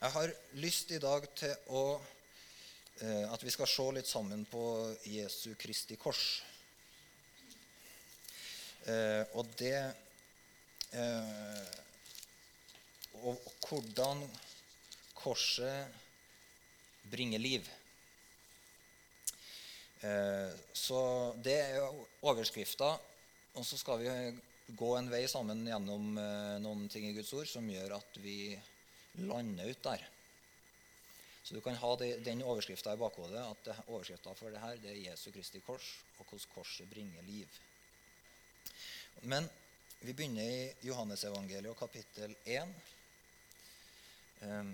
Jeg har lyst i dag til å, eh, at vi skal se litt sammen på Jesu Kristi kors. Eh, og det eh, og, hvordan korset bringer liv. Eh, så det er overskrifta. Og så skal vi gå en vei sammen gjennom eh, noen ting i Guds ord som gjør at vi lander ut der. Så du kan ha det, den overskrifta i bakhodet at overskrifta for det her det er Jesu Kristi kors, og hvordan korset bringer liv. Men vi begynner i Johannesevangeliet kapittel 1. Um,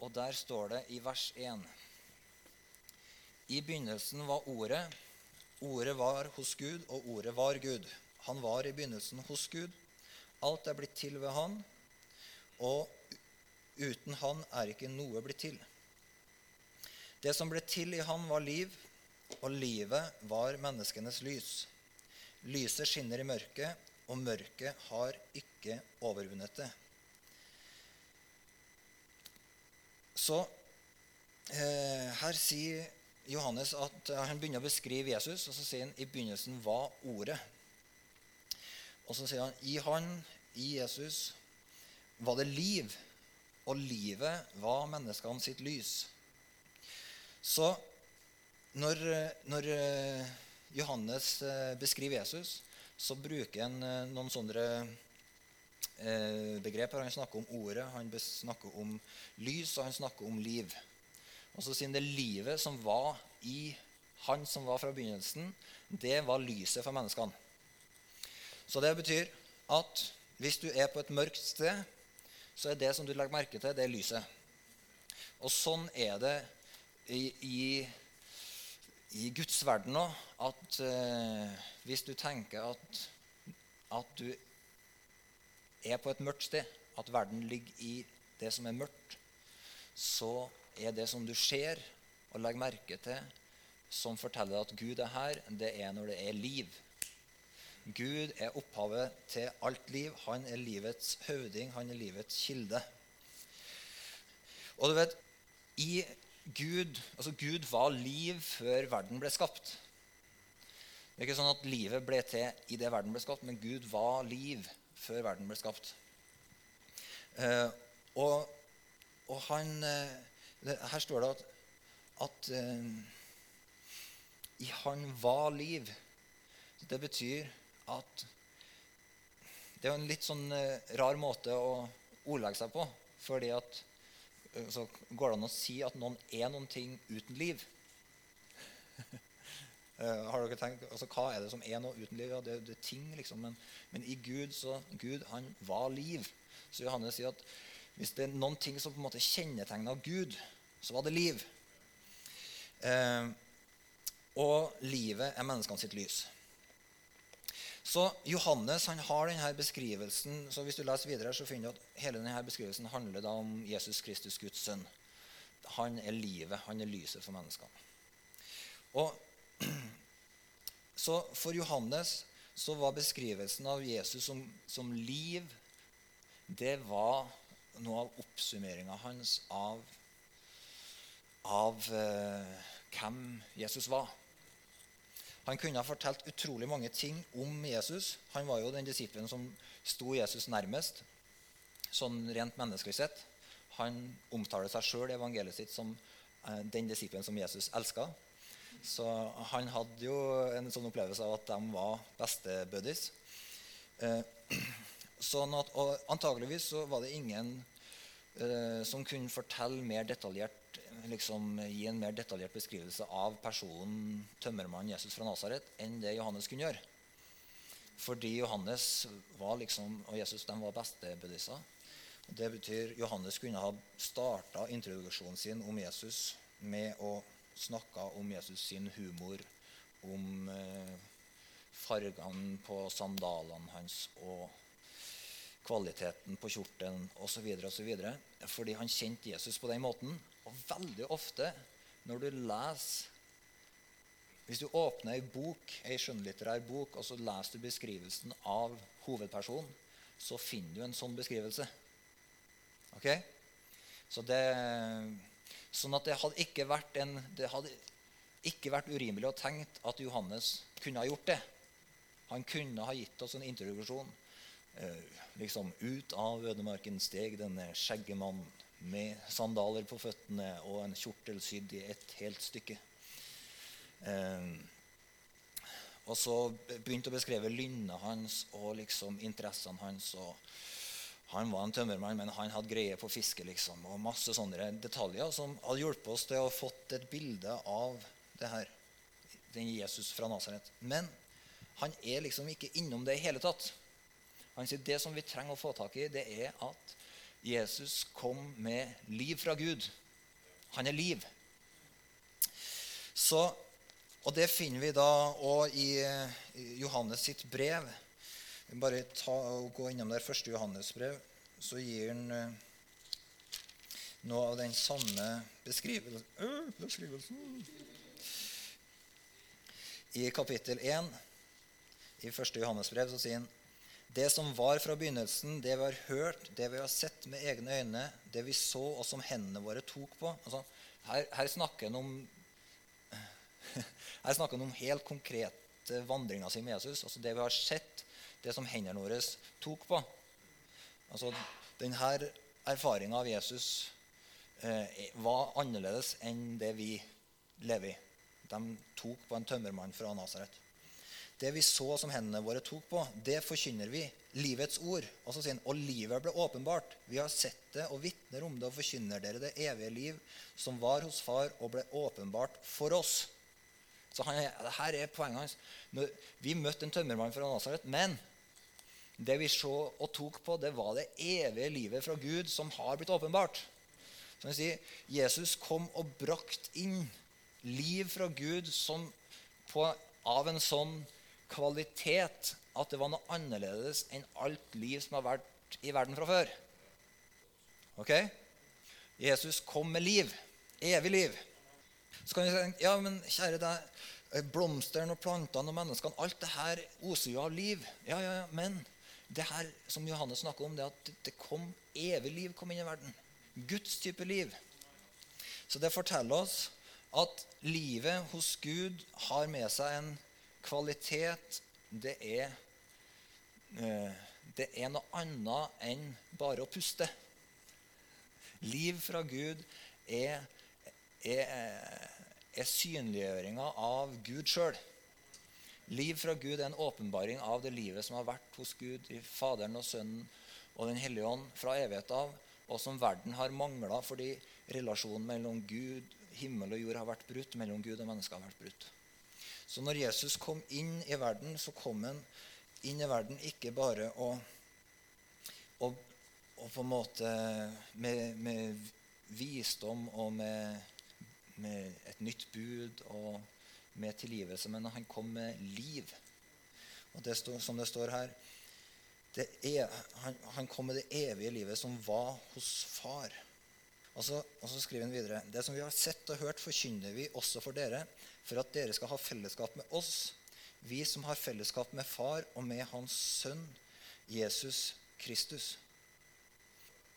og der står det i vers 1 I begynnelsen var Ordet. Ordet var hos Gud, og Ordet var Gud. Han var i begynnelsen hos Gud. Alt er blitt til ved Han, og uten Han er ikke noe blitt til. Det som ble til i Han, var liv, og livet var menneskenes lys. Lyset skinner i mørket, og mørket har ikke overvunnet det. Så eh, her sier Johannes at han begynner å beskrive Jesus, og så sier han i begynnelsen var Ordet. Og så sier han i Han, i Jesus, var det liv, og livet var menneskene sitt lys. Så når, når eh, Johannes eh, beskriver Jesus, så bruker han eh, noen sånne begreper. Han snakker om ordet, han snakker om lys, og han snakker om liv. Og så sier han det livet som var i han som var fra begynnelsen, det var lyset for menneskene. Så det betyr at hvis du er på et mørkt sted, så er det som du legger merke til, det er lyset. Og sånn er det i, i, i Guds verden òg. At eh, hvis du tenker at, at du er på et mørkt sted, at verden ligger i det som er mørkt, så er det som du ser og legger merke til, som forteller at Gud er her, det er når det er liv. Gud er opphavet til alt liv. Han er livets høvding. Han er livets kilde. Og du vet, i Gud Altså, Gud var liv før verden ble skapt. Det er ikke sånn at livet ble til i det verden ble skapt, men Gud var liv før verden ble skapt. Eh, og, og, han eh, det, Her står det at, at eh, i han var liv. Det betyr at det er en litt sånn uh, rar måte å ordlegge seg på. fordi at uh, så går det an å si at noen er noen ting uten liv. uh, har dere tenkt, altså Hva er det som er noe uten liv? Ja, det, det er ting, liksom. Men, men, i Gud så Gud, han var liv. Så Johannes sier at hvis det er noen ting som på en måte kjennetegna Gud, så var det liv. og livet er menneskene sitt lys. Så Johannes han har denne beskrivelsen, så hvis du leser videre, så finner du at hele denne beskrivelsen handler da om Jesus Kristus, Guds sønn. Han er livet, han er lyset for menneskene. Og Så for Johannes så var beskrivelsen av Jesus som, som liv det var noe av oppsummeringa hans av, av eh, hvem Jesus var. Han kunne ha fortalt utrolig mange ting om Jesus. Han var jo den disippelen som sto Jesus nærmest, sånn rent menneskelig sett. Han omtaler seg sjøl i evangeliet sitt som eh, den disippelen som Jesus elska. Så han hadde jo en sånn opplevelse av at de var bestebuddies. Eh, sånn at, antageligvis så var det ingen eh, som kunne fortelle mer detaljert liksom, gi en mer detaljert beskrivelse av personen tømmermannen Jesus fra Nasaret enn det Johannes kunne gjøre. Fordi Johannes var liksom, og Jesus de var bestebuddiser. Det betyr Johannes kunne ha starta introduksjonen sin om Jesus med å snakke om Jesus sin humor, om eh, fargene på sandalene hans og kvaliteten på kjortelen osv. Fordi han kjente Jesus på den måten. Og veldig ofte når du leser Hvis du åpner ei bok, ei skjønnlitterær bok og så leser du beskrivelsen av hovedpersonen, så finner du en sånn beskrivelse. Ok? Så det, sånn at det hadde ikke vært, en, det hadde ikke vært urimelig å tenke at Johannes kunne ha gjort det. Han kunne ha gitt oss en introduksjon. Eh, liksom Ut av ødemarken steg denne skjeggemannen med sandaler på føttene og en kjortel sydd i et helt stykke. Eh, og så begynte å beskrive lynnet hans og liksom interessene hans. Han var en tømmermann, men han hadde greie på fiske. liksom, Og masse sånne detaljer som hadde hjulpet oss til å ha fått et bilde av det her. Den Jesus fra Nasaret. Men han er liksom ikke innom det i hele tatt. Han sier det som vi trenger å få tak i, det er at Jesus kom med liv fra Gud. Han er liv. Så, og det finner vi da òg i Johannes sitt brev. Vi Bare ta gå innom der første Johannes brev, så gir han eh, noe av den samme beskrivelsen. Øh. I kapittel 1 i første Johannes brev så sier han det som var fra begynnelsen, det vi har hørt, det vi har sett med egne øyne, det vi så, og som hendene våre tok på altså, her, her, snakker han om her snakker han om helt konkrete vandringer sin med Jesus. altså Det vi har sett, det som hendene våre tok på. Altså, Denne erfaringa av Jesus eh, var annerledes enn det vi lever i. De tok på en tømmermann fra Nasaret. Det vi så som hendene våre tok på, det forkynner vi. Livets ord. Og så sier han, og livet ble åpenbart. Vi har sett det og vitner om det og forkynner dere det evige liv som var hos far og ble åpenbart for oss. Så han, her er poenget hans. Vi møtte en tømmermann fra Nasaret, men det vi så og tok på, det var det evige livet fra Gud som har blitt åpenbart. Så han sier, Jesus kom og brakt inn liv fra Gud som på, av en sånn kvalitet at det var noe annerledes enn alt liv som har vært i verden fra før. Ok? Jesus kom med liv. Evig liv. Så kan vi si ja, men kjære deg, blomstene og plantene og menneskene Alt det her oser jo av liv. Ja, ja, ja, Men det her som Johannes snakker om, det at det kom evig liv kom inn i verden. Guds type liv. Så det forteller oss at livet hos Gud har med seg en kvalitet, det er, eh, det er noe annet enn bare å puste. Liv fra Gud er, er, er synliggjøringa av Gud sjøl. Liv fra Gud er en åpenbaring av det livet som har vært hos Gud i Faderen og Sønnen og Den hellige ånd fra evighet av, og som verden har mangla fordi relasjonen mellom Gud, himmel og jord har vært brutt, mellom Gud og mennesker har vært brutt. Så når Jesus kom inn i verden, så kom han inn i verden ikke bare å, å, å på en måte med, med visdom og med, med, et nytt bud og med tilgivelse, men han kom med liv. Og det stod, som det står her det er, han, han, kom med det evige livet som var hos far. Og så, og så skriver han videre.: Det som vi har sett og hørt, forkynner vi også for dere, for at dere skal ha fellesskap med oss, vi som har fellesskap med Far og med Hans Sønn, Jesus Kristus.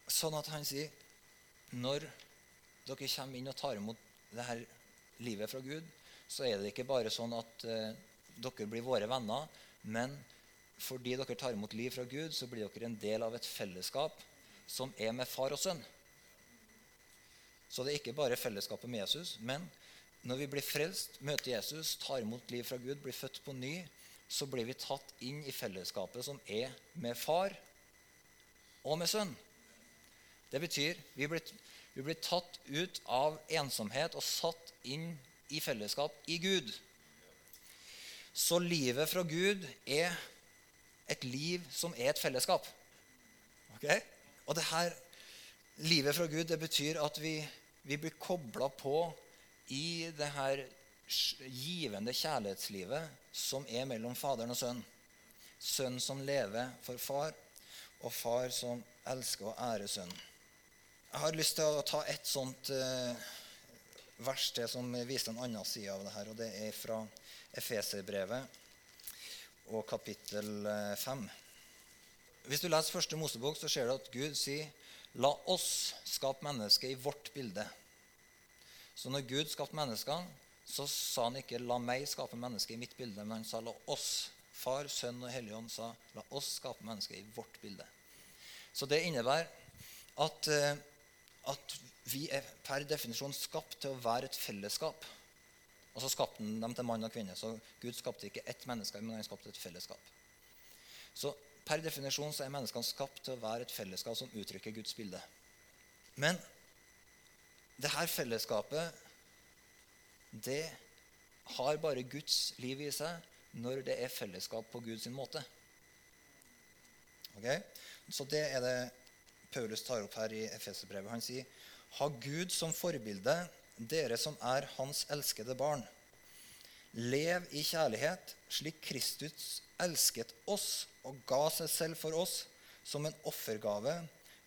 Sånn at han sier når dere kommer inn og tar imot det her livet fra Gud, så er det ikke bare sånn at eh, dere blir våre venner, men fordi dere tar imot liv fra Gud, så blir dere en del av et fellesskap som er med far og sønn. Så det er ikke bare fellesskapet med Jesus, men når vi blir frelst, møter Jesus, tar imot liv fra Gud, blir født på ny, så blir vi tatt inn i fellesskapet som er med far og med sønn. Det betyr vi blir, vi blir tatt ut av ensomhet og satt inn i fellesskap i Gud. Så livet fra Gud er et liv som er et fellesskap. Okay? Og det her livet fra Gud det betyr at vi, vi blir kobla på i det her givende kjærlighetslivet som er mellom Faderen og Sønnen. Sønn som lever for far, og far som elsker og ærer sønnen. Jeg har lyst til å ta et sånt eh, vers til som viser en annen side av det her. og Det er fra Efeserbrevet og kapittel 5. Hvis du leser første Mosebok, så ser du at Gud sier La oss skape mennesket i vårt bilde. Så når Gud skapte menneskene, så sa han ikke 'la meg skape mennesket i mitt bilde', men han sa 'la oss'. Far, Sønn og Helligånd sa 'la oss skape mennesket i vårt bilde'. Så det innebærer at, eh, at vi er per definisjon skapt til å være et fellesskap. Og så skapte han dem til mann og kvinne. Så Gud skapte ikke ett menneske, men han skapte et fellesskap. Så Per definisjon så er menneskene skapt til å være et fellesskap som uttrykker Guds bilde. Men det her fellesskapet, det har bare Guds liv i seg når det er fellesskap på Guds måte. Okay? Så det er det Paulus tar opp her i Efeserbrevet. Han sier, ha Gud som forbilde, dere som er hans elskede barn. Lev i kjærlighet, slik Kristus elsket oss og ga seg selv for oss som en offergave,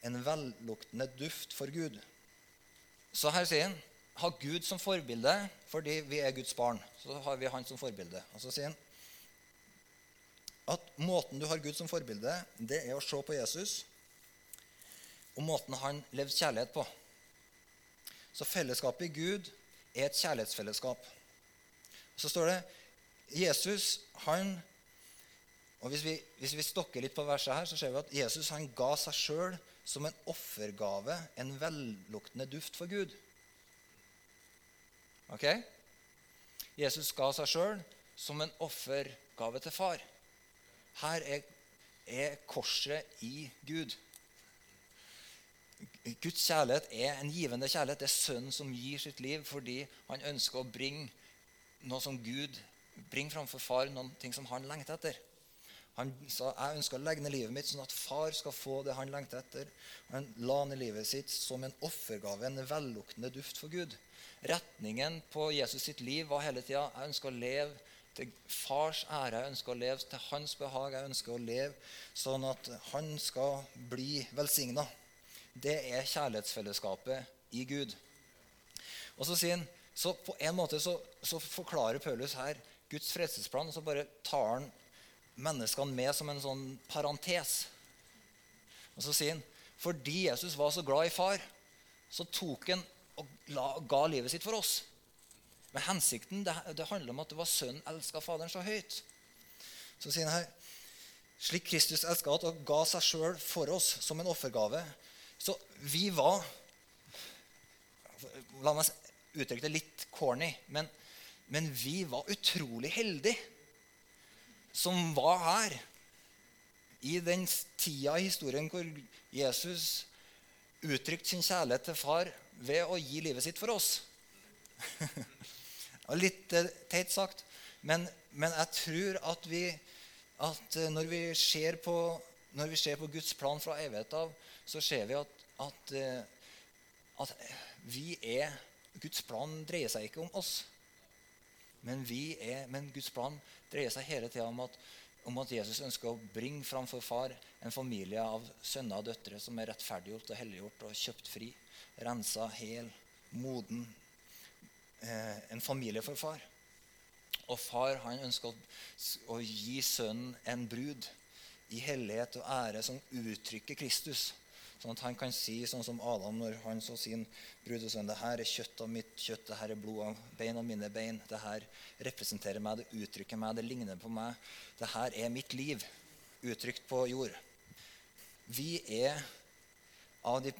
en velluktende duft for Gud. Så her sier han ha Gud som forbilde fordi vi er Guds barn. Så har vi han som forbilde. Og så sier han at måten du har Gud som forbilde, det er å se på Jesus og måten han levde kjærlighet på. Så fellesskapet i Gud er et kjærlighetsfellesskap. Så står det Jesus han og hvis vi, hvis vi, stokker litt på verset her, så ser vi at Jesus han ga seg sjøl som en offergave, en velluktende duft for Gud. Ok? Jesus ga seg sjøl som en offergave til far. Her er, er korset i Gud. Guds kjærlighet er en givende kjærlighet. Det er Sønnen som gir sitt liv fordi han ønsker å bringe noe som Gud bringer framfor far, noen ting som han lengter etter. Han sa jeg ønsker å legge ned livet mitt sånn at far skal få det han lengter etter. Han la ned livet sitt som en offergave, en velluktende duft for Gud. Retningen på Jesus sitt liv var hele tida jeg ønsker å leve til fars ære. Jeg ønsker å leve til hans behag. Jeg ønsker å leve sånn at han skal bli velsigna. Det er kjærlighetsfellesskapet i Gud. Og så sier han, så På en måte så, så forklarer Paulus her Guds fredsplan, og så bare tar han menneskene med som en sånn parentes. Og så sier han fordi Jesus var så glad i far, så tok han og ga livet sitt for oss. Men hensikten det, det handler om at det var sønnen elska Faderen så høyt. Så sier han her slik Kristus elska at og ga seg sjøl for oss som en offergave. Så vi var La meg uttrykke det litt corny, men, men vi var utrolig heldige som var her i den tida i historien hvor Jesus uttrykte sin kjærlighet til far ved å gi livet sitt for oss. Litt eh, teit sagt, men, men, jeg tror at, vi, at eh, når, vi ser på, når vi ser på Guds plan fra evighet av, så ser vi at, at, eh, at vi er Guds plan dreier seg ikke om oss. Men, er, men Guds plan dreier seg hele tida om, om, at Jesus ønsker å bringe fram for far en familie av sønner og døtre som er rettferdiggjort og helliggjort og kjøpt fri. Rensa, hel, moden. Eh, en familie for far. Og far han ønsker å, å gi sønnen en brud i hellighet og ære som uttrykker Kristus. Sånn at han kan si, sånn som Adam når han så sin brud og brudesønn Det her er kjøtt av mitt kjøtt, det her er blod av bein av mine bein. Det her representerer meg, det uttrykker meg, det ligner på meg. Det her er mitt liv, uttrykt på jord. Vi er av de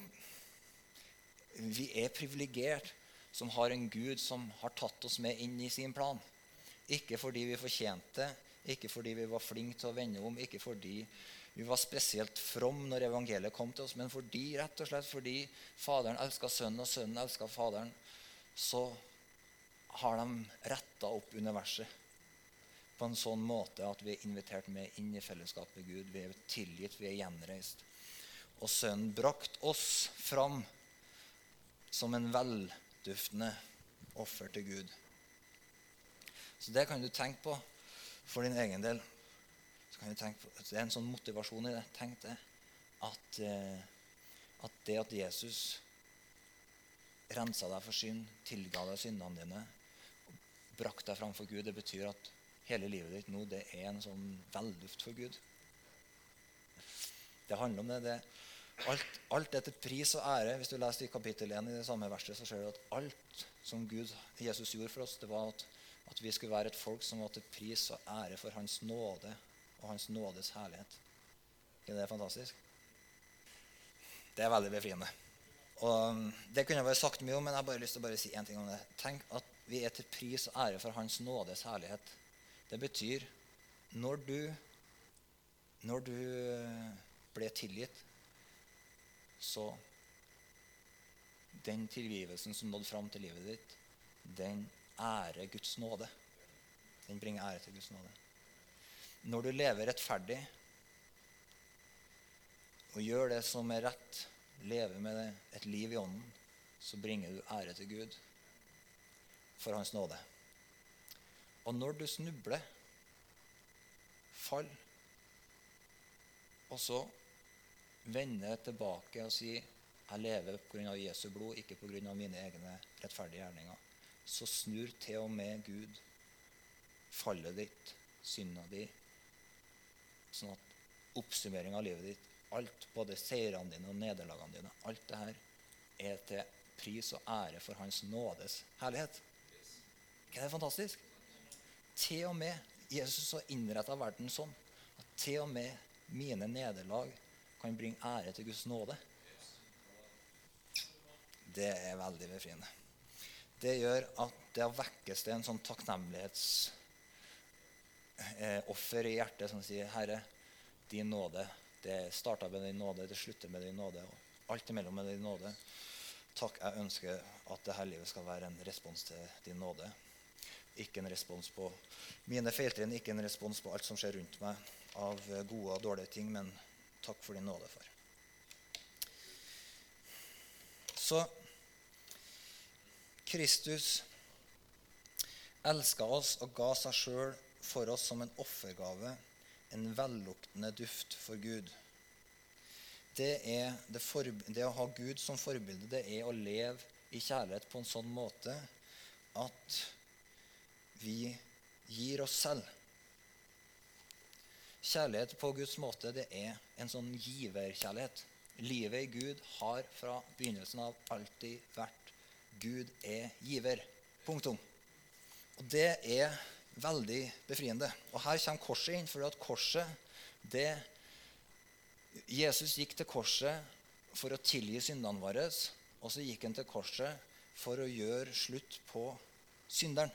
Vi er privilegert som har en Gud som har tatt oss med inn i sin plan. Ikke fordi vi fortjente ikke fordi vi var flinke til å vende om, ikke fordi vi var spesielt from når evangeliet kom til oss, men fordi, rett og slett fordi Faderen elska Sønnen, og Sønnen elska Faderen, så har de retta opp universet på en sånn måte at vi er invitert med inn i fellesskapet med Gud. Vi er tilgitt, vi er gjenreist. Og Sønnen brakt oss fram som en velduftende offer til Gud. Så det kan du tenke på for din egen del kan vi tenke på, Det er en sånn motivasjon i det. Tenk det. At, eh, at det at Jesus rensa deg for synd, tilga deg syndene dine, brakte deg framfor Gud, det betyr at hele livet ditt nå, det er en sånn velluft for Gud. Det handler om det. det alt, alt er til pris og ære. Hvis du leser i kapittel 1 i det samme verset, så ser du at alt som Gud, Jesus gjorde for oss, det var at, at vi skulle være et folk som var til pris og ære for Hans nåde og Hans nådes herlighet. Er det fantastisk? Det er veldig befriende. Og um, Det kunne jeg bare sagt mye om, men jeg har bare lyst til å bare si én ting om det. Tenk at vi er til pris og ære for Hans nådes herlighet. Det betyr når du, når du uh, ble tilgitt, så Den tilgivelsen som nådde fram til livet ditt, den ærer Guds nåde. Den bringer ære til Guds nåde. Når du lever rettferdig, og gjør det som er rett, lever med et liv i ånden, så bringer du ære til Gud for Hans nåde. Og når du snubler, fall, og så vender tilbake og sier 'Jeg lever pga. Jesu blod, ikke pga. mine egne rettferdige gjerninger', så snur til og med Gud fallet ditt, synda di, sånn at oppsummering av livet ditt alt, både seirene dine og nederlagene dine, alt det her er til pris og ære for Hans nådes herlighet. ikke det fantastisk? Til og med Jesus har innretta verden sånn at til og med mine nederlag kan bringe ære til Guds nåde. Det er veldig befriende. Det gjør at det vekkes det en sånn takknemlighetsoffer eh, i hjertet som sier, 'Herre, din nåde det starta med din nåde, det slutter med din nåde, og alt imellom med din nåde. Takk, jeg ønsker at dette livet skal være en respons til din nåde. Ikke en respons på mine feiltrinn, ikke en respons på alt som skjer rundt meg av gode og dårlige ting, men takk for din nåde, far. Så Kristus elska oss og ga seg sjøl for oss som en offergave en velluktende duft for Gud. Det, det, for, det, å ha Gud som forbilde, det er å leve i kjærlighet på en sånn måte at vi gir oss selv. Kjærlighet på Guds måte, det er en sånn giverkjærlighet. Livet i Gud har fra begynnelsen av alltid vært Gud er giver. Punktum. Og det er veldig befriende. Og her kommer korset inn, for at korset det Jesus gikk til korset for å tilgi syndene våre, og så gikk han til korset for å gjøre slutt på synderen.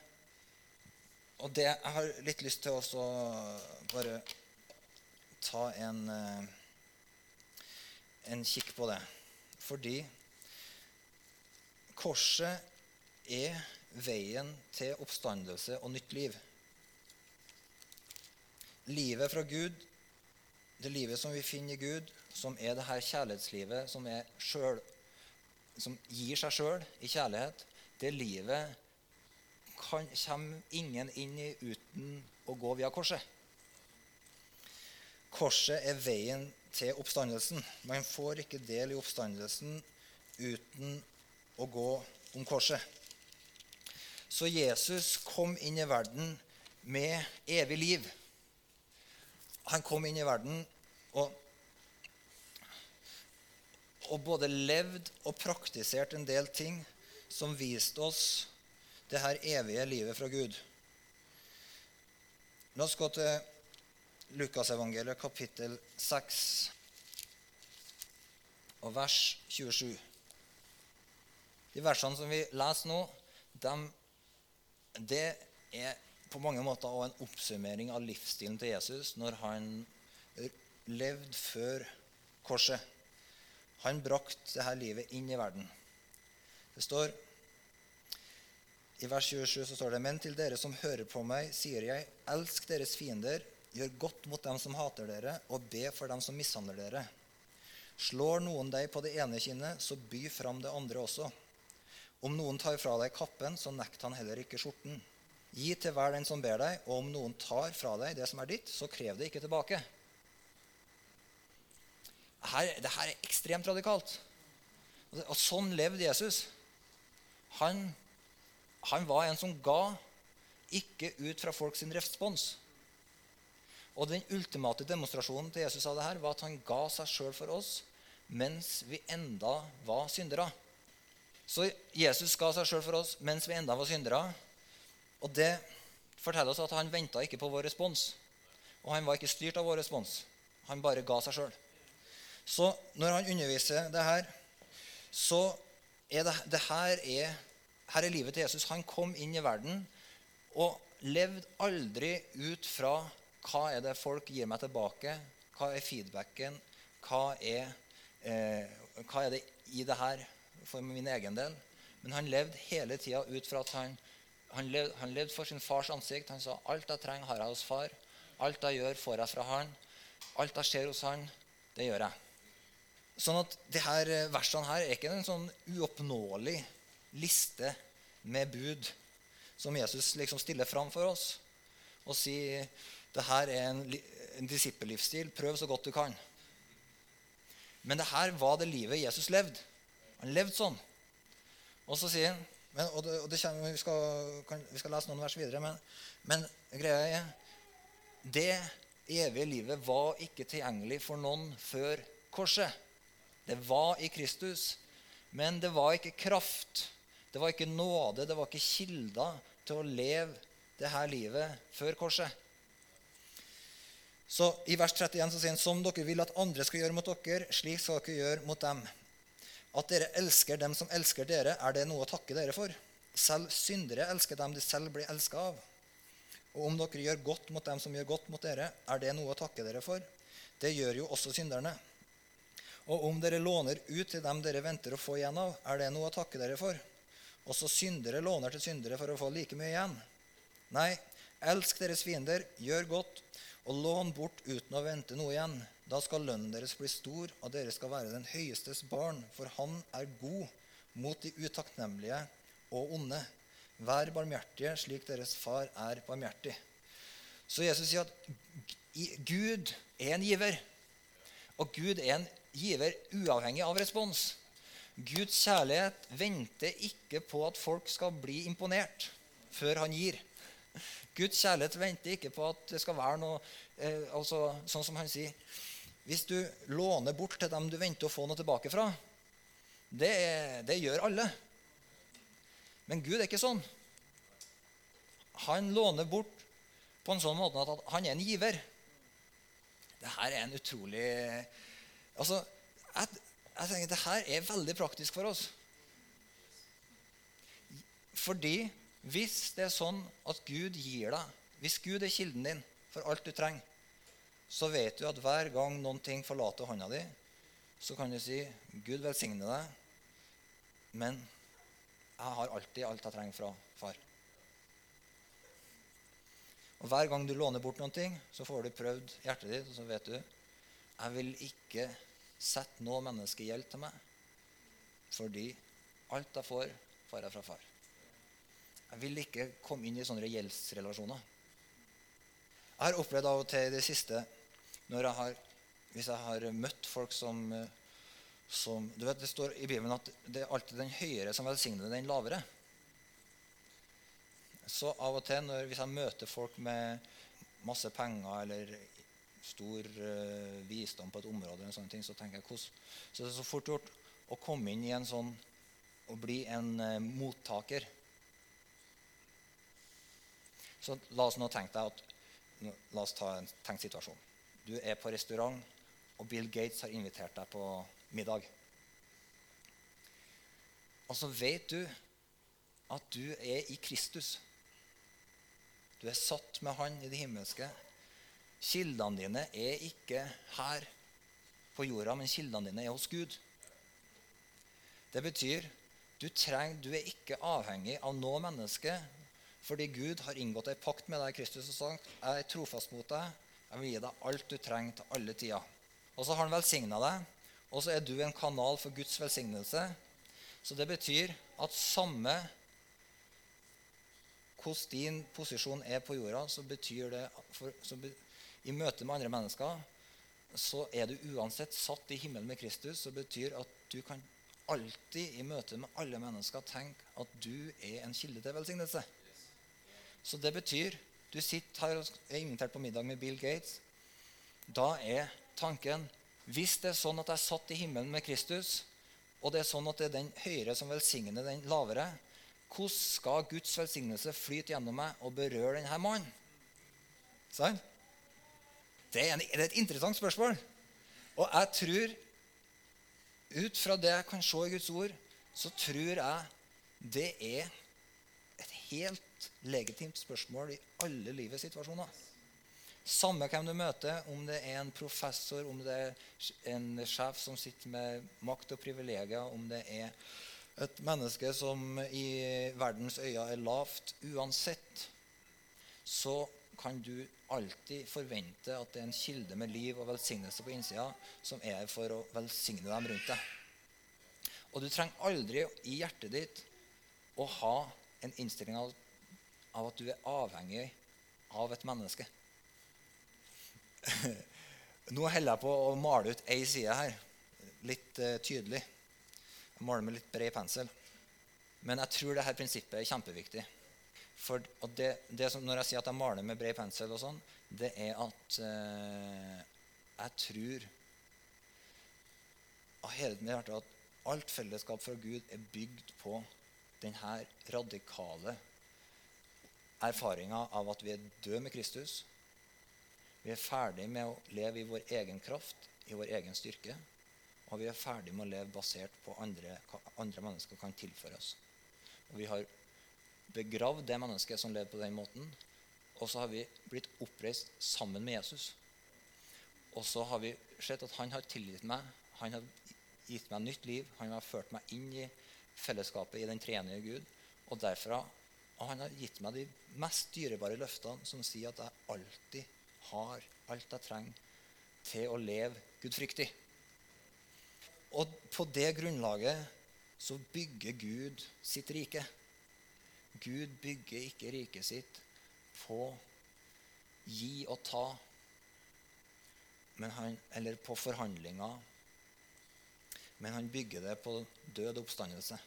Og det jeg har litt lyst til å bare ta en, eh, en kikk på det. Fordi korset er veien til oppstandelse og nytt liv livet fra Gud, det livet som vi finner i Gud, som er det her kjærlighetslivet som, selv, som gir seg sjøl i kjærlighet, det livet kan, kommer ingen inn i uten å gå via korset. Korset er veien til oppstandelsen. Man får ikke del i oppstandelsen uten å gå om korset. Så Jesus kom inn i verden med evig liv. Han kom inn i verden og, og både levd og praktisert en del ting som viste oss det her evige livet fra Gud. La oss gå til Lukasevangeliet, kapittel 6, og vers 27. De versene som vi leser nå, de, det er på mange måter også en oppsummering av livsstilen til Jesus når han levde før korset. Han brakte dette livet inn i verden. Det står I vers 27 så står det.: Men til dere som hører på meg, sier jeg, elsk deres fiender, gjør godt mot dem som hater dere, og be for dem som mishandler dere. Slår noen deg på det ene kinnet, så by fram det andre også. Om noen tar fra deg kappen, så nekt han heller ikke skjorten. Gi til hver den som ber deg, og om noen tar fra deg det som er ditt, så krev det ikke tilbake. Her, det her er ekstremt radikalt. Og, sånn levde Jesus. Han, han, var en som ga ikke ut fra folk sin respons. Og den ultimate demonstrasjonen til Jesus av det her var at han ga seg sjøl for oss mens vi enda var syndere. Så Jesus ga seg sjøl for oss mens vi enda var syndere. Og det forteller oss at han venta ikke på vår respons. Og han var ikke styrt av vår respons. Han bare ga seg sjøl. Så når han underviser det her, så er det, det her, er, her er livet til Jesus. Han kom inn i verden og levde aldri ut fra hva er det folk gir meg tilbake? Hva er feedbacken? Hva er, eh, hva er det i det her for min egen del? Men han levde hele tida ut fra at han, han, levde, han, levde, for sin fars ansikt. Han sa alt jeg trenger, har jeg hos far. Alt jeg gjør, får jeg fra han. Alt jeg ser hos han, det gjør jeg. Sånn at de her eh, versene her er ikke en sånn uoppnåelig liste med bud som Jesus liksom stiller fram for oss og sier det her er en, en disippellivsstil. Prøv så godt du kan. Men det her var det livet Jesus levde. Han levde sånn. Og så sier han men, og, det, og det kommer, vi, skal, kan, vi, skal, lese noen vers videre, men, men greia er Det evige livet var ikke tilgjengelig for noen før korset. Det var i Kristus, men det var ikke kraft. Det var ikke nåde, det var ikke kilder til å leve det her livet før korset. Så I vers 31 så sier han som dere vil at andre skal gjøre mot dere, slik skal dere gjøre mot dem. At dere elsker dem som elsker dere, er det noe å takke dere for. Selv syndere elsker dem de selv blir elska av. Og om dere gjør godt mot dem som gjør godt mot dere, er det noe å takke dere for. Det gjør jo også synderne. Og om dere låner ut til dem dere venter å få igjen av, er det noe å takke dere for. Også syndere låner til syndere for å få like mye igjen. Nei, elsk deres fiender, gjør godt, og lån bort uten å vente noe igjen. Da skal lønnen deres bli stor, og dere skal være den høyestes barn, for han er god mot de utakknemlige og onde. Vær barmhjertige slik deres far er barmhjertig. Så Jesus sier at Gud er en giver. Og Gud er en giver uavhengig av respons. Guds kjærlighet venter ikke på at folk skal bli imponert før han gir. Guds kjærlighet venter ikke på at det skal være noe eh, altså, Sånn som han sier Hvis du låner bort til dem du venter å få noe tilbake fra, det, det gjør alle. Men Gud er ikke sånn. Han låner bort på en sånn måte at han er en giver. Dette er en utrolig Altså, jeg, jeg tenker Dette er veldig praktisk for oss. Fordi hvis det er sånn at Gud gir deg Hvis Gud er kilden din for alt du trenger, så vet du at hver gang noen ting forlater hånda di, så kan du si 'Gud velsigne deg', men jeg har alltid alt jeg trenger fra far. Og Hver gang du låner bort noen ting, så får du prøvd hjertet ditt, og så vet du jeg vil ikke sette noe menneske i gjeld til meg, fordi alt jeg får, får jeg fra far. Jeg vil ikke komme inn i sånne gjeldsrelasjoner. Jeg har opplevd av og til i det siste jeg har, hvis jeg har møtt folk som, som du vet, Det står i Bibelen at det er alltid den høyere som velsigner den lavere. Så av og til når, hvis jeg møter folk med masse penger eller stor uh, visdom på et område, eller sånne ting, så tenker jeg hvordan, så det er så fort gjort å komme inn i en sånn å bli en uh, mottaker så la oss nå tenke deg at La oss ta en tenkt situasjon. Du er på restaurant, og Bill Gates har invitert deg på middag. Og så vet du at du er i Kristus. Du er satt med Han i det himmelske. Kildene dine er ikke her på jorda, men kildene dine er hos Gud. Det betyr du, trenger, du er ikke avhengig av noe menneske fordi Gud har inngått en pakt med deg Kristus og sagt jeg er trofast mot deg. Jeg vil gi deg alt du trenger til alle tider. Og så har han velsigna deg, og så er du en kanal for Guds velsignelse. Så det betyr at samme hvordan din posisjon er på jorda, så betyr det for, så be, I møte med andre mennesker så er du uansett satt i himmelen med Kristus. Så betyr at du kan alltid i møte med alle mennesker tenke at du er en kilde til velsignelse. Så det betyr Du sitter her og er invitert på middag med Bill Gates. Da er tanken Hvis det er sånn at jeg satt i himmelen med Kristus, og det er sånn at det er den høyere som velsigner den lavere, hvordan skal Guds velsignelse flyte gjennom meg og berøre denne mannen? Sånn? Det er, et interessant spørsmål. Og jeg tror, ut fra det jeg kan se i Guds ord, så tror jeg det er et helt legitimt spørsmål i alle livets situasjoner. Samme hvem du møter, om det er en professor, om det er en sjef som sitter med makt og privilegier, om det er et menneske som i verdens øyne er lavt Uansett så kan du alltid forvente at det er en kilde med liv og velsignelse på innsida som er for å velsigne dem rundt deg. Og du trenger aldri i hjertet ditt å ha en innstilling av, av at du er avhengig av et menneske. Nå holder jeg på å male ut ei side her, litt uh, tydelig. Jeg maler med litt bred pensel. Men jeg tror dette prinsippet er kjempeviktig. For det, det Når jeg sier at jeg maler med bred pensel, og sånn, det er at uh, jeg tror av hele mitt hjerte at alt fellesskap fra Gud er bygd på denne radikale erfaringa av at vi er døde med Kristus, vi er ferdig med å leve i vår egen kraft, i vår egen styrke. Og vi er ferdig med å leve basert på andre, hva andre mennesker kan tilføre oss. Og vi har begravd det mennesket som levde på den måten. Og så har vi blitt oppreist sammen med Jesus. Og så har vi sett at han har tilgitt meg. Han har gitt meg nytt liv. Han har ført meg inn i fellesskapet i den treenige Gud. Og derfra og han har gitt meg de mest dyrebare løftene som sier at jeg alltid har alt jeg trenger til å leve gudfryktig. Og på det grunnlaget så bygger Gud sitt rike. Gud bygger ikke riket sitt på gi og ta, han, eller på forhandlinger. Men han bygger det på død oppstandelse.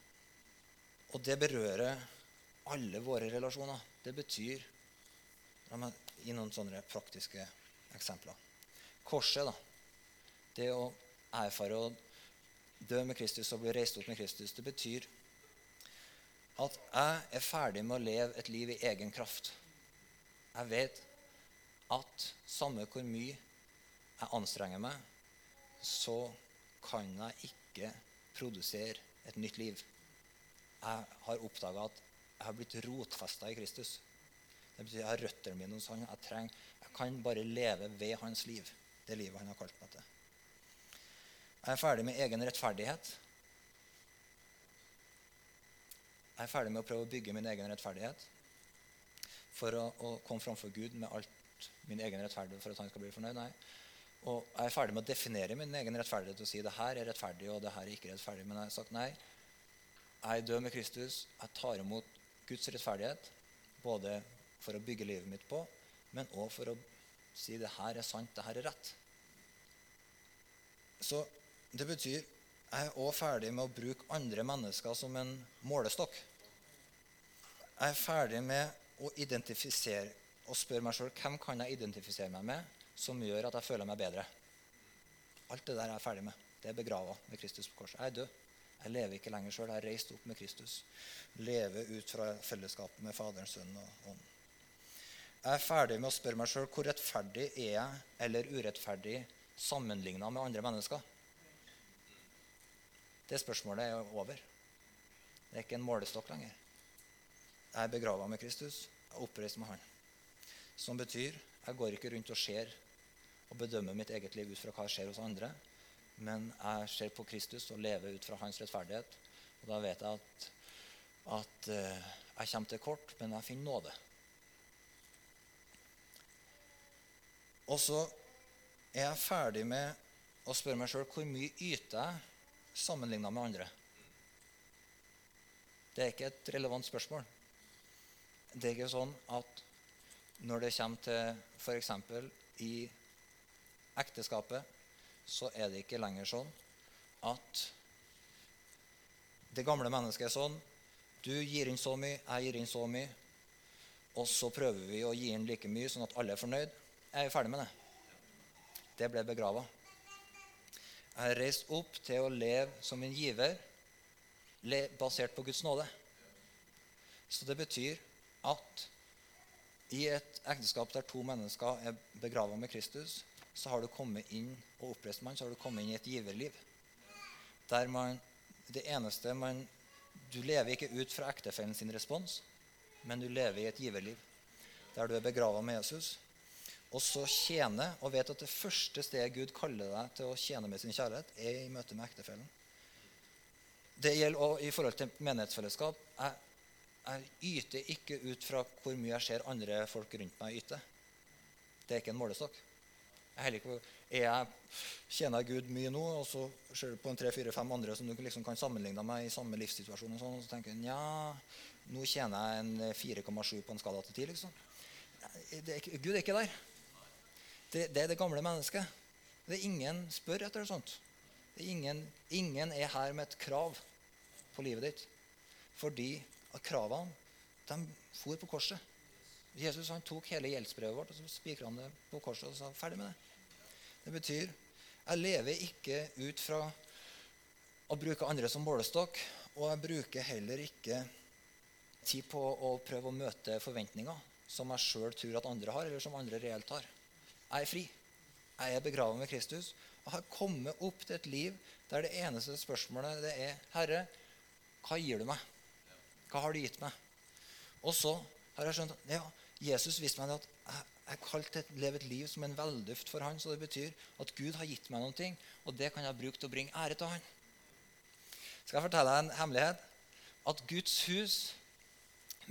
Og det berører alle våre relasjoner. Det betyr gi noen sånne praktiske eksempler. Korset, da. Det å erfare å dø med Kristus og bli reist opp med Kristus, det betyr at jeg er ferdig med å leve et liv i egen kraft. Jeg vet at samme hvor mye jeg anstrenger meg, så kan jeg ikke produsere et nytt liv. Jeg har oppdaga at jeg har blitt rotfesta i Kristus. Det betyr jeg har røttene mine hos han. Jeg, trenger, jeg kan bare leve ved hans liv. Det livet han har kalt meg til. Jeg er ferdig med egen rettferdighet. Jeg er ferdig med å prøve å bygge min egen rettferdighet for å, å komme framfor Gud med alt min egen rettferdighet for at han skal bli fornøyd. Nei. Og jeg er ferdig med å definere min egen rettferdighet og si det her er rettferdig og det her er ikke rettferdig. Men jeg har sagt nei. Jeg er død med Kristus. Jeg tar imot Guds rettferdighet. Både for å bygge livet mitt på, men òg for å si det her er sant, det her er rett. Så det betyr jeg er òg ferdig med å bruke andre mennesker som en målestokk. Jeg er ferdig med å identifisere og spørre meg sjøl hvem kan jeg identifisere meg med som gjør at jeg føler meg bedre. Alt det der er jeg ferdig med. Det er begrava med Kristus på korset. Jeg er død. Jeg lever ikke lenger sjøl. Jeg er reist opp med Kristus. Lever ut fra fellesskapet med Faderen, Sønnen og Ånden. Jeg er ferdig med å spørre meg sjøl hvor rettferdig er jeg eller urettferdig sammenligna med andre mennesker. Det spørsmålet er over. Det er ikke en målestokk lenger. Jeg er begrava med Kristus. Jeg er oppreist med Han. Som betyr jeg går ikke rundt og ser og bedømmer mitt eget liv ut fra hva jeg ser hos andre, men jeg ser på Kristus og lever ut fra hans rettferdighet. Og da vet jeg at, at uh, jeg kommer til kort, men jeg finner nåde. Og så er jeg ferdig med å spørre meg sjøl hvor mye yter jeg sammenligna med andre. Det er ikke et relevant spørsmål. Det er ikke sånn at når det kommer til f.eks. i ekteskapet, så er det ikke lenger sånn at det gamle mennesket er sånn Du gir inn så mye, jeg gir inn så mye. og så prøver vi å gi inn like mye, sånn at alle er fornøyd. Jeg er ferdig med det. Det ble begrava. Jeg har reist opp til å leve som en giver basert på Guds nåde. Så det betyr at i et ekteskap der to mennesker er begrava med Kristus, så har du kommet inn og oppreist mann, så har du kommet inn i et giverliv. Der man, det eneste man, Du lever ikke ut fra ektefellen sin respons, men du lever i et giverliv. Der du er begrava med Jesus. Og så tjene, og vet at det første stedet Gud kaller deg til å tjene med sin kjærlighet, er i møte med ektefellen. Det gjelder også i forhold til menighetsfellesskap. Jeg jeg yter ikke ut fra hvor mye jeg ser andre folk rundt meg yte. Det er ikke en målestokk. Jeg ikke, er jeg, Tjener Gud mye nå, og så ser du på en tre-fire-fem andre som du liksom kan sammenligne meg i samme livssituasjon, og, sånn, og så tenker du ja, nå tjener jeg en 4,7 på en skala til 10. Liksom. Det Gud er ikke der. Det, det, er det gamle mennesket. Det er ingen spør etter det sånt. Det er ingen, ingen er her med et krav på livet ditt. Fordi at kravene de for på korset. Jesus han tok hele gjeldsbrevet vårt og så spikra det på korset og sa ferdig med det. Det betyr jeg lever ikke ut fra å bruke andre som målestokk, og jeg bruker heller ikke tid på å prøve å møte forventninger som jeg sjøl tror at andre har, eller som andre reelt har. Jeg er fri. Jeg er begravet med Kristus og har kommet opp til et liv der det eneste spørsmålet det er Herre, hva gir du meg? Hva har du gitt meg? Og så har jeg skjønt at ja, Jesus viste meg at jeg, jeg til å leve et liv som en velduft for han, så det betyr at Gud har gitt meg noe, og det kan jeg bruke til å bringe ære til han. Skal jeg fortelle deg en hemmelighet? At Guds hus,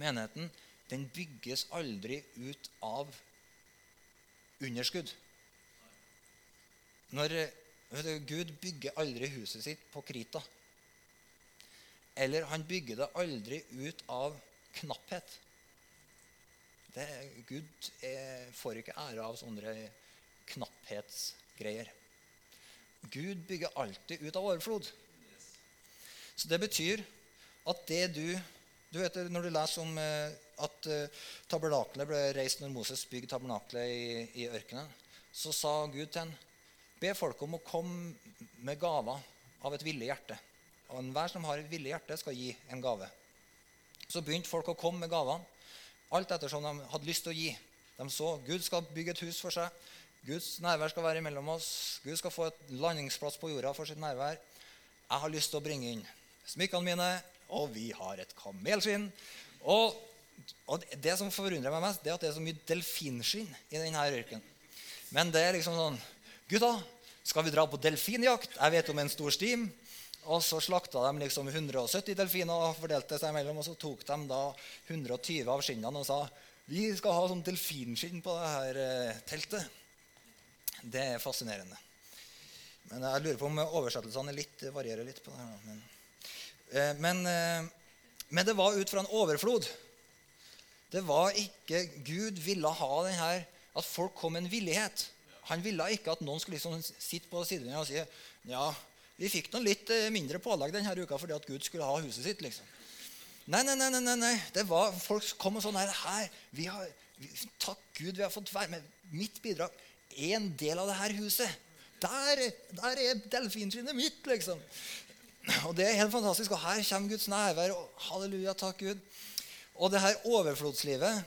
menigheten, den bygges aldri ut av underskudd. Når, Gud bygger aldri huset sitt på krita. Eller han bygger det aldri ut av knapphet. Det, Gud er, får ikke ære av sånne knapphetsgreier. Gud bygger alltid ut av overflod. Så det betyr at det du du vet, Når du leser om eh, at tabernaklet ble reist når Moses bygde tabernaklet i, i ørkenen, så sa Gud til ham Be folk om å komme med gaver av et villig hjerte. Og enhver som har et villig hjerte, skal gi en gave. Så begynte folk å komme med gavene, alt ettersom de hadde lyst til å gi. De så Gud skal bygge et hus for seg. Guds nærvær skal være mellom oss. Gud skal få et landingsplass på jorda for sitt nærvær. Jeg har lyst til å bringe inn smykkene mine, og vi har et kamelskinn. Og, og, det som forundrer meg mest, det er at det er så mye delfinskinn i denne ørkenen. Men det er liksom sånn Gutta, skal vi dra på delfinjakt? Jeg vet om en stor stim. Og så slakta de liksom 170 delfiner og fordelte seg imellom. Og så tok de da 120 av skinnene og sa vi skal ha sånn delfinskinn på det her eh, teltet. Det er fascinerende. Men jeg lurer på om oversettelsene litt, varierer litt på det her. Men, eh, men, eh, men, det var ut fra en overflod. Det var ikke Gud ville ha den her, at folk kom med en villighet. Han ville ikke at noen skulle liksom sitte på sidelinja og si ja, vi fikk noen litt eh, mindre pålegg denne uka fordi at Gud skulle ha huset sitt. liksom. Nei, nei, nei. nei, nei. Det var, Folk kom og sånn nei, her, vi har, vi, Takk Gud, vi har fått være med. Mitt bidrag en del av det her huset. Der, der er delfinskinnet mitt, liksom. Og det er helt fantastisk. Og her kommer Guds nærvær. Og halleluja, takk Gud. Og det her overflodslivet,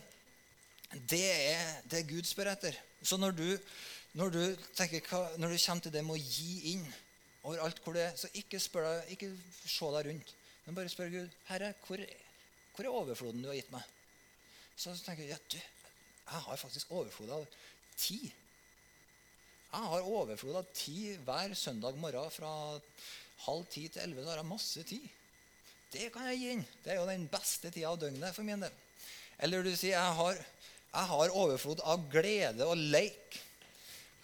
det er det Gud spør etter. Så når du, når du, tenker, når du kommer til det med å gi inn overalt hvor det er. Så ikke, deg, ikke se deg rundt, men bare spør Gud Herre, hvor, hvor er overfloden du har gitt meg? Så tenker jeg ja, du, jeg har faktisk overflod av tid. Jeg har overflod av tid hver søndag morgen fra halv ti til elleve. Så har jeg masse tid. Det kan jeg gi inn. Det er jo den beste tida av døgnet for min del. Eller du sier jeg har, jeg har overflod av glede og leik.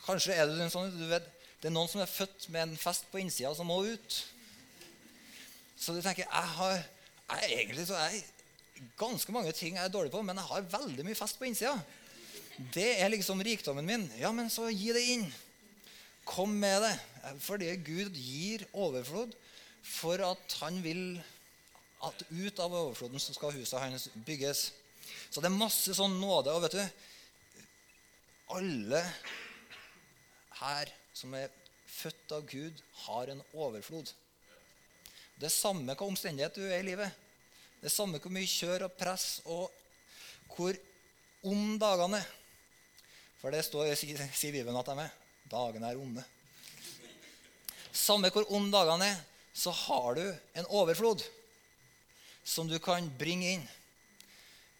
Kanskje er det sånn du vet, det er noen som er født med en fest på innsida som må ut. Så du tenker jeg har, jeg, Egentlig så jeg ganske mange ting jeg er dårlig på, men jeg har veldig mye fest på innsida. Det er liksom rikdommen min. Ja, men så gi det inn. Kom med det. Fordi Gud gir overflod for at han vil at ut av overfloden så skal huset hans bygges. Så det er masse sånn nåde. Og vet du, alle her som er født av Gud, har en overflod. Det er samme hva omstendighet du er i livet. Det er samme hvor mye kjør og press og hvor om dagene. For det står sier Bibelen at de er. Dagene er onde. Samme hvor om dagene er, så har du en overflod som du kan bringe inn.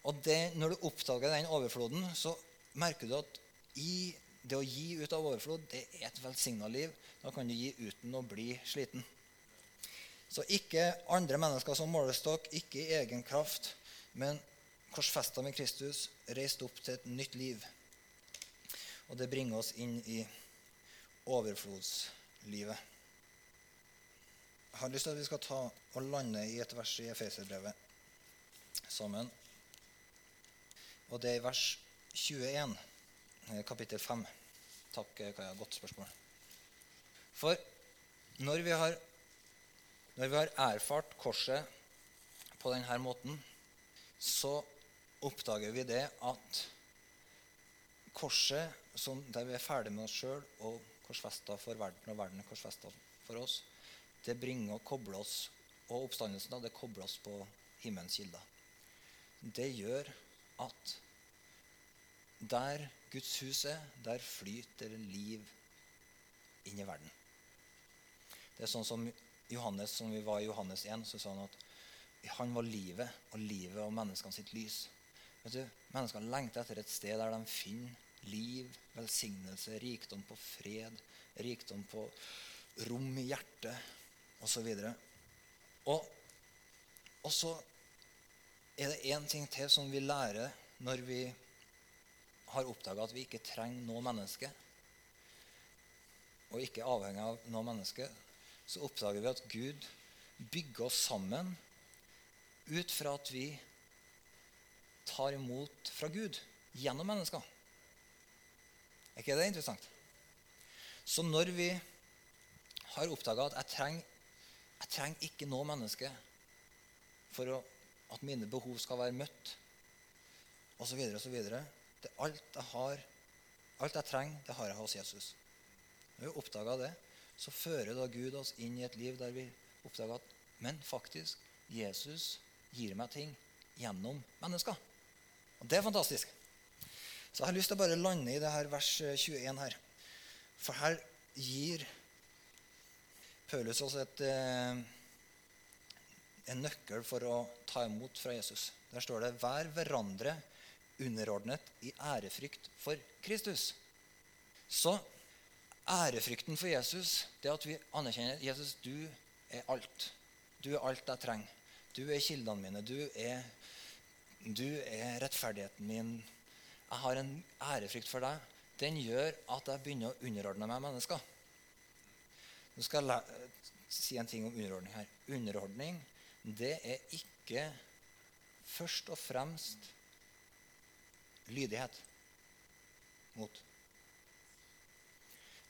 Og det, når du oppdager den overfloden, så merker du at i det å gi ut av overflod det er et velsigna liv. Da kan du gi uten å bli sliten. Så ikke andre mennesker som målestokk, ikke i egen kraft, men korsfesta med Kristus, reist opp til et nytt liv. Og det bringer oss inn i overflodslivet. Jeg har lyst til at vi skal ta og lande i et vers i Efeserbrevet sammen. Og det er i vers 21, eh, kapittel 5. Takk, Kaja. Godt spørsmål. For når vi har, når vi har erfart korset på denne måten, så oppdager vi det at korset, der vi er ferdig med oss sjøl og korsfesta for verden, og verden er korsfesta for oss, det bringer og kobler oss og oppstandelsen da, det kobler oss på himmelens kilder. Det gjør at der Guds hus er, der flyter liv inn i verden. Det er sånn som Johannes, som vi var i Johannes 1, så sa han at han var livet, og livet og menneskene sitt lys. Vet du, Menneskene lengter etter et sted der de finner liv, velsignelse, rikdom på fred, rikdom på rom i hjertet osv. Og, og så er det én ting til som vi lærer når vi har oppdaga at vi ikke trenger noe menneske, og ikke er avhengig av noe menneske, så oppdager vi at Gud bygger oss sammen ut fra at vi tar imot fra Gud gjennom mennesker. Er ikke det interessant? Så når vi har oppdaga at jeg trenger, jeg trenger ikke noe menneske for å, at mine behov skal være møtt, osv., osv. Alt jeg har, alt jeg trenger, det har jeg hos Jesus. Når vi oppdager det, så fører da Gud oss inn i et liv der vi oppdager at men faktisk, Jesus gir meg ting gjennom mennesker. Og Det er fantastisk. Så jeg har lyst til å bare lande i det her vers 21 her. For her gir Paulus oss et, eh, en nøkkel for å ta imot fra Jesus. Der står det 'Vær hverandre underordnet i ærefrykt for Kristus. Så ærefrykten for Jesus, det at vi anerkjenner Jesus, du er alt. Du er alt jeg trenger. Du er kildene mine. Du er, du er rettferdigheten min. Jeg har en ærefrykt for deg. Den gjør at jeg begynner å underordne meg mennesker. Nå skal jeg si en ting om underordning her. Underordning det er ikke først og fremst lydighet mot.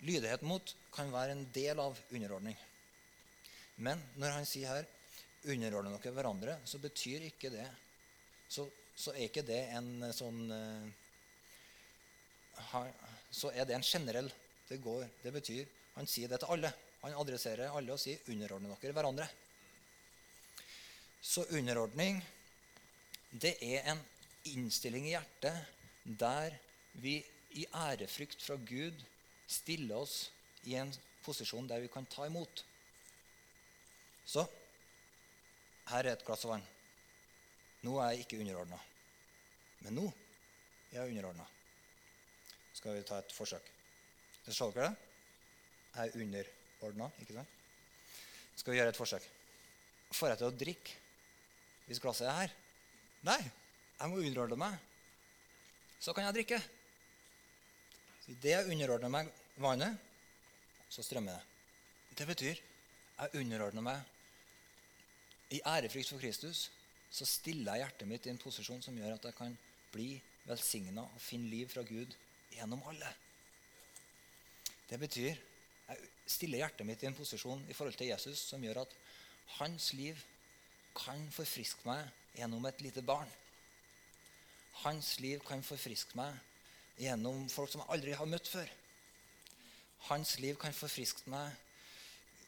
Lydighet mot kan være en del av underordning. Men når han sier her 'underordne dere hverandre', så betyr ikke det Så, så er ikke det en sånn uh, Så er det en generell det, går, det betyr Han sier det til alle. Han adresserer alle og sier 'underordne dere hverandre'. Så underordning, det er en innstilling i hjertet der vi i ærefrykt fra Gud stiller oss i en posisjon der vi kan ta imot. Så her er et glass vann. Nå er jeg ikke underordna. Men nå er jeg underordna. Skal vi ta et forsøk? Ser dere det? Jeg er underordna, ikke sant? Skal vi gjøre et forsøk? Får jeg til å drikke hvis glasset er her? Nei. Jeg må underordne meg. Så kan jeg drikke. Så Idet jeg underordner meg vannet, så strømmer det. Det betyr jeg underordner meg i ærefrykt for Kristus. Så stiller jeg hjertet mitt i en posisjon som gjør at jeg kan bli velsigna og finne liv fra Gud gjennom alle. Det betyr jeg stiller hjertet mitt i en posisjon i forhold til Jesus som gjør at hans liv kan forfriske meg gjennom et lite barn. Hans liv kan forfriske meg gjennom folk som jeg aldri har møtt før. Hans liv kan forfriske meg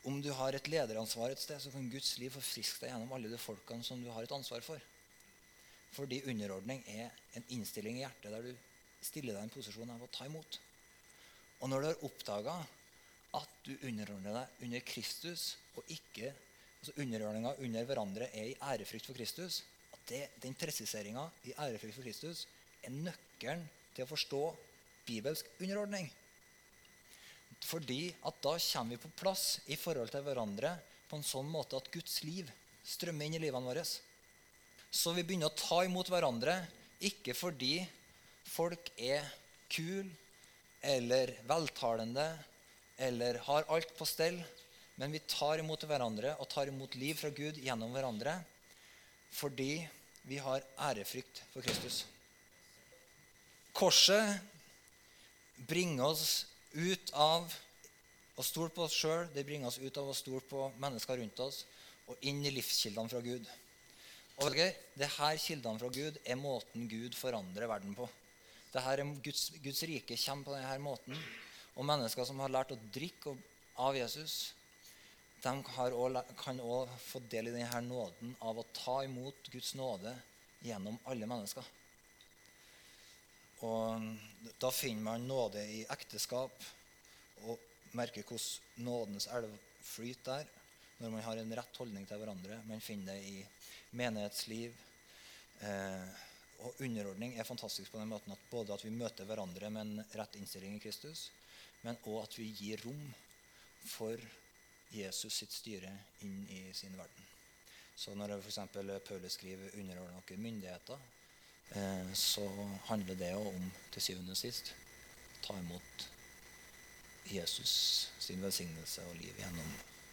om du har et lederansvar et sted, så kan Guds liv forfriske deg gjennom alle de folkene som du har et ansvar for. Fordi underordning er en innstilling i hjertet der du stiller deg i en posisjon av å ta imot. Og når du har oppdaga at du underordner deg under Kristus, og ikke altså underordninga under hverandre er i ærefrykt for Kristus, det, den presiseringa i ærefrykt for Kristus er nøkkelen til å forstå bibelsk underordning. Fordi at da kommer vi på plass i forhold til hverandre på en sånn måte at Guds liv strømmer inn i livene våre. Så vi begynner å ta imot hverandre ikke fordi folk er kule eller veltalende eller har alt på stell, men vi tar imot hverandre og tar imot liv fra Gud gjennom hverandre fordi vi har ærefrykt for Kristus. Korset bringer oss ut av å stole på oss sjøl. Det bringer oss ut av å stole på mennesker rundt oss og inn i livskildene fra Gud. Og det her Kildene fra Gud er måten Gud forandrer verden på. Det her er Guds, Guds rike kommer på denne måten. Og mennesker som har lært å drikke av Jesus, de også, kan òg få del i denne nåden av å ta imot Guds nåde gjennom alle mennesker. Og Da finner man nåde i ekteskap og merker hvordan nådens elv flyter der når man har en rett holdning til hverandre. Man finner det i menighetsliv. Eh, og underordning er fantastisk på den måten at både at vi møter hverandre med en rett innstilling i Kristus, men òg at vi gir rom for Jesus sitt styre inn i sin verden. Så når f.eks. Paulus skriver 'underordne dere myndigheter', eh, så handler det om til syvende og sist ta imot Jesus sin velsignelse og liv gjennom